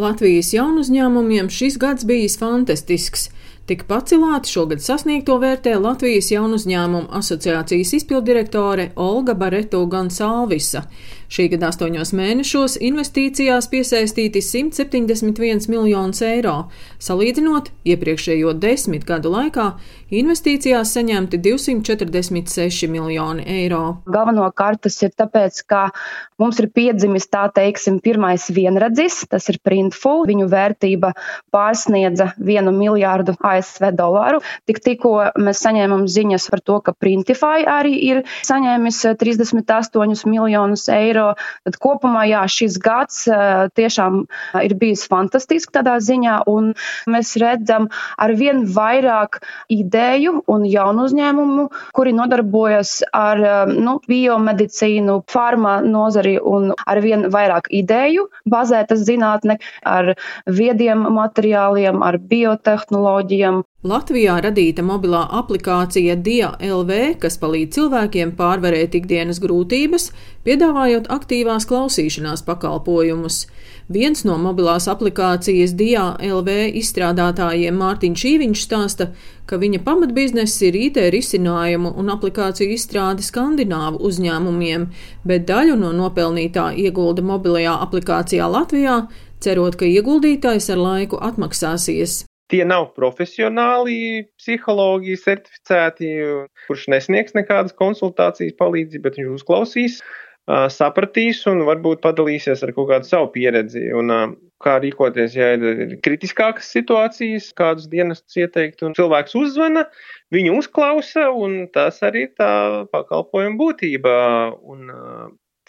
Latvijas jaunu uzņēmumiem šis gads bijis fantastisks. Tik pacelāti šogad sasniegto vērtē Latvijas jaunu uzņēmumu asociācijas izpildirektore Olga Bareto Gonsalvisa. Šī gada astoņos mēnešos investīcijās piesaistīti 171 miljonus eiro, salīdzinot iepriekšējo desmit gadu laikā investīcijās saņemti 246 miljoni eiro. Galvenokārt tas ir tāpēc, ka mums ir piedzimis tā teiksim pirmais vienredzis, tas ir Printful, viņu vērtība pārsniedza vienu miljārdu ASV dolāru. Tik tikko mēs saņēmām ziņas par to, ka Printify arī ir saņēmis 38 miljonus eiro. Tad kopumā jā, šis gads tiešām ir bijis fantastisks tādā ziņā, un mēs redzam ar vien vairāk ideju un jaunu uzņēmumu, kuri nodarbojas ar nu, biomedicīnu, farma nozari un ar vien vairāk ideju bazētas zinātne ar viediem materiāliem, ar biotehnoloģijām. Latvijā radīta mobilā aplikācija DIA LV, kas palīdz cilvēkiem pārvarēt ikdienas grūtības, piedāvājot aktīvās klausīšanās pakalpojumus. Viens no mobilās aplikācijas DIA LV izstrādātājiem Mārtiņš Šīviņš stāsta, ka viņa pamatbizness ir IT risinājumu un aplikāciju izstrāde skandināvu uzņēmumiem, bet daļu no nopelnītā iegulda mobilajā aplikācijā Latvijā, cerot, ka ieguldītājs ar laiku atmaksāsies. Tie nav profesionāli psihologi certificēti, kurš nesniegs nekādas konsultācijas palīdzību, bet viņš uzklausīs, sapratīs un varbūt padalīsies ar kaut kādu savu pieredzi. Un, kā rīkoties, ja ir kritiskākas situācijas, kādus dienestus ieteikt, cilvēks uzzvana, viņu uzklausa, un tas arī ir tā pakalpojuma būtība. Un,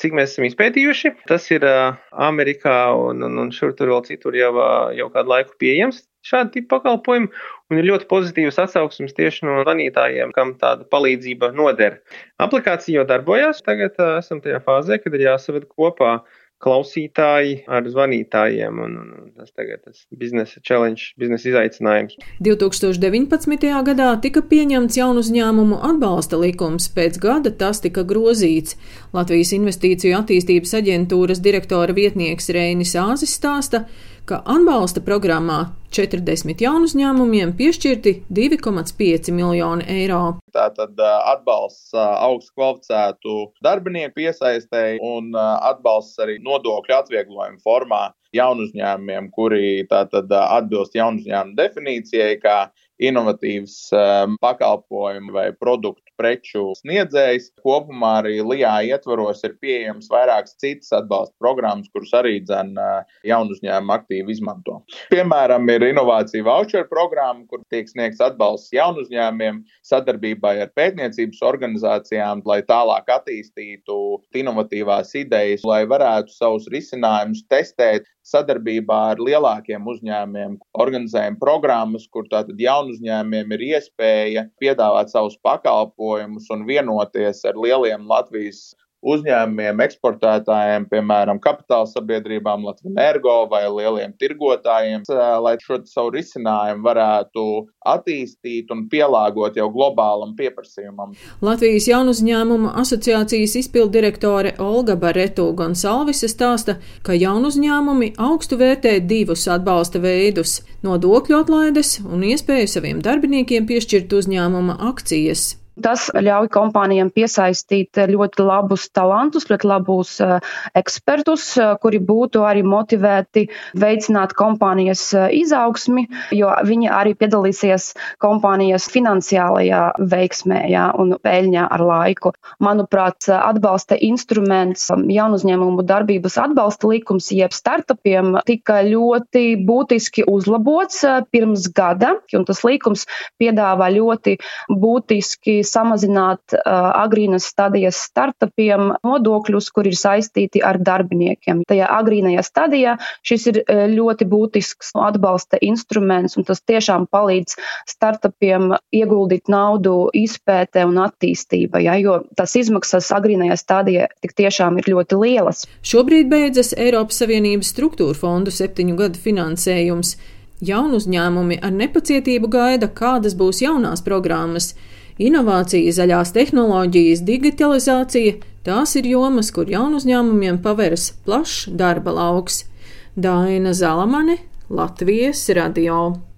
cik mēs esam izpētījuši, tas ir Amerikā un, un, un šur tur vēl citur jau, jau kādu laiku pieejams šādi tipi pakalpojumi, un ir ļoti pozitīvas atsauksmes tieši no zvanītājiem, kam tāda palīdzība noder. Aplikācija jau darbojas, tagad uh, esam tajā fāzē, kad ir jāsaved kopā klausītāji ar zvanītājiem. Un, un tas tagad ir biznesa challenge, biznesa izaicinājums. 2019. gadā tika pieņemts jaunu uzņēmumu atbalsta likums, pēc gada tas tika grozīts. Latvijas Investīciju attīstības aģentūras direktora vietnieks Reinis Āzis stāsta, ka atbalsta programmā 40 jaunu uzņēmumiem piešķirti 2,5 miljoni eiro. Tātad atbalsts augstu kvalificētu darbinieku piesaistēji un atbalsts arī nodokļu atvieglojumu formā jaunu uzņēmumiem, kuri tātad atbilst jaunu uzņēmumu definīcijai, kā inovatīvs um, pakalpojumu vai produktu preču sniedzējs. Kopumā arī LIA ietvaros ir pieejams vairākas citas atbalsta programmas, kuras arī dzen uh, jaunu uzņēmumu aktīvi izmanto. Piemēram, ir inovācija voucher programma, kur tiek sniegts atbalsts jaunu uzņēmumiem sadarbībai ar pētniecības organizācijām, lai tālāk attīstītu inovatīvās idejas, lai varētu savus risinājumus testēt sadarbībā ar lielākiem uzņēmumiem. Organizējam programmas, kur tātad jaunu uzņēmumiem ir iespēja piedāvāt savus pakalpojumus un vienoties ar lieliem Latvijas uzņēmumiem, eksportētājiem, piemēram, kapitāla sabiedrībām, Latvijas energo vai lieliem tirgotājiem, lai šo savu risinājumu varētu attīstīt un pielāgot jau globālam pieprasījumam. Latvijas jaunu uzņēmumu asociācijas izpildirektore Olga Bareto Gonsalvise stāsta, ka jaunu uzņēmumi augstu vērtē divus atbalsta veidus - nodokļu atlaides un iespēju saviem darbiniekiem piešķirt uzņēmuma akcijas. Tas ļauj kompānijām piesaistīt ļoti labus talantus, ļoti labus eh, ekspertus, eh, kuri būtu arī motivēti veicināt kompānijas eh, izaugsmi, jo viņi arī piedalīsies kompānijas finansiālajā veiksmē jā, un peļņā ar laiku. Manuprāt, atbalsta instruments um, jaunu uzņēmumu darbības atbalsta likums jeb startupiem tika ļoti būtiski uzlabots pirms gada, un tas likums piedāvā ļoti būtiski samazināt uh, agrīnas stadijas startupiem nodokļus, kur ir saistīti ar darbiniekiem. Tajā agrīnajā stadijā šis ir uh, ļoti būtisks atbalsta instruments, un tas tiešām palīdz startupiem ieguldīt naudu izpētē un attīstībā, ja, jo tas izmaksas agrīnajā stadijā tik tiešām ir ļoti lielas. Šobrīd beidzas Eiropas Savienības struktūra fondu septiņu gadu finansējums. Jaunu uzņēmumi ar nepacietību gaida, kādas būs jaunās programmas. Inovācija, zaļās tehnoloģijas, digitalizācija - tās ir jomas, kur jaunu uzņēmumiem paveras plašs darba lauks. Daina Zalamane, Latvijas radio.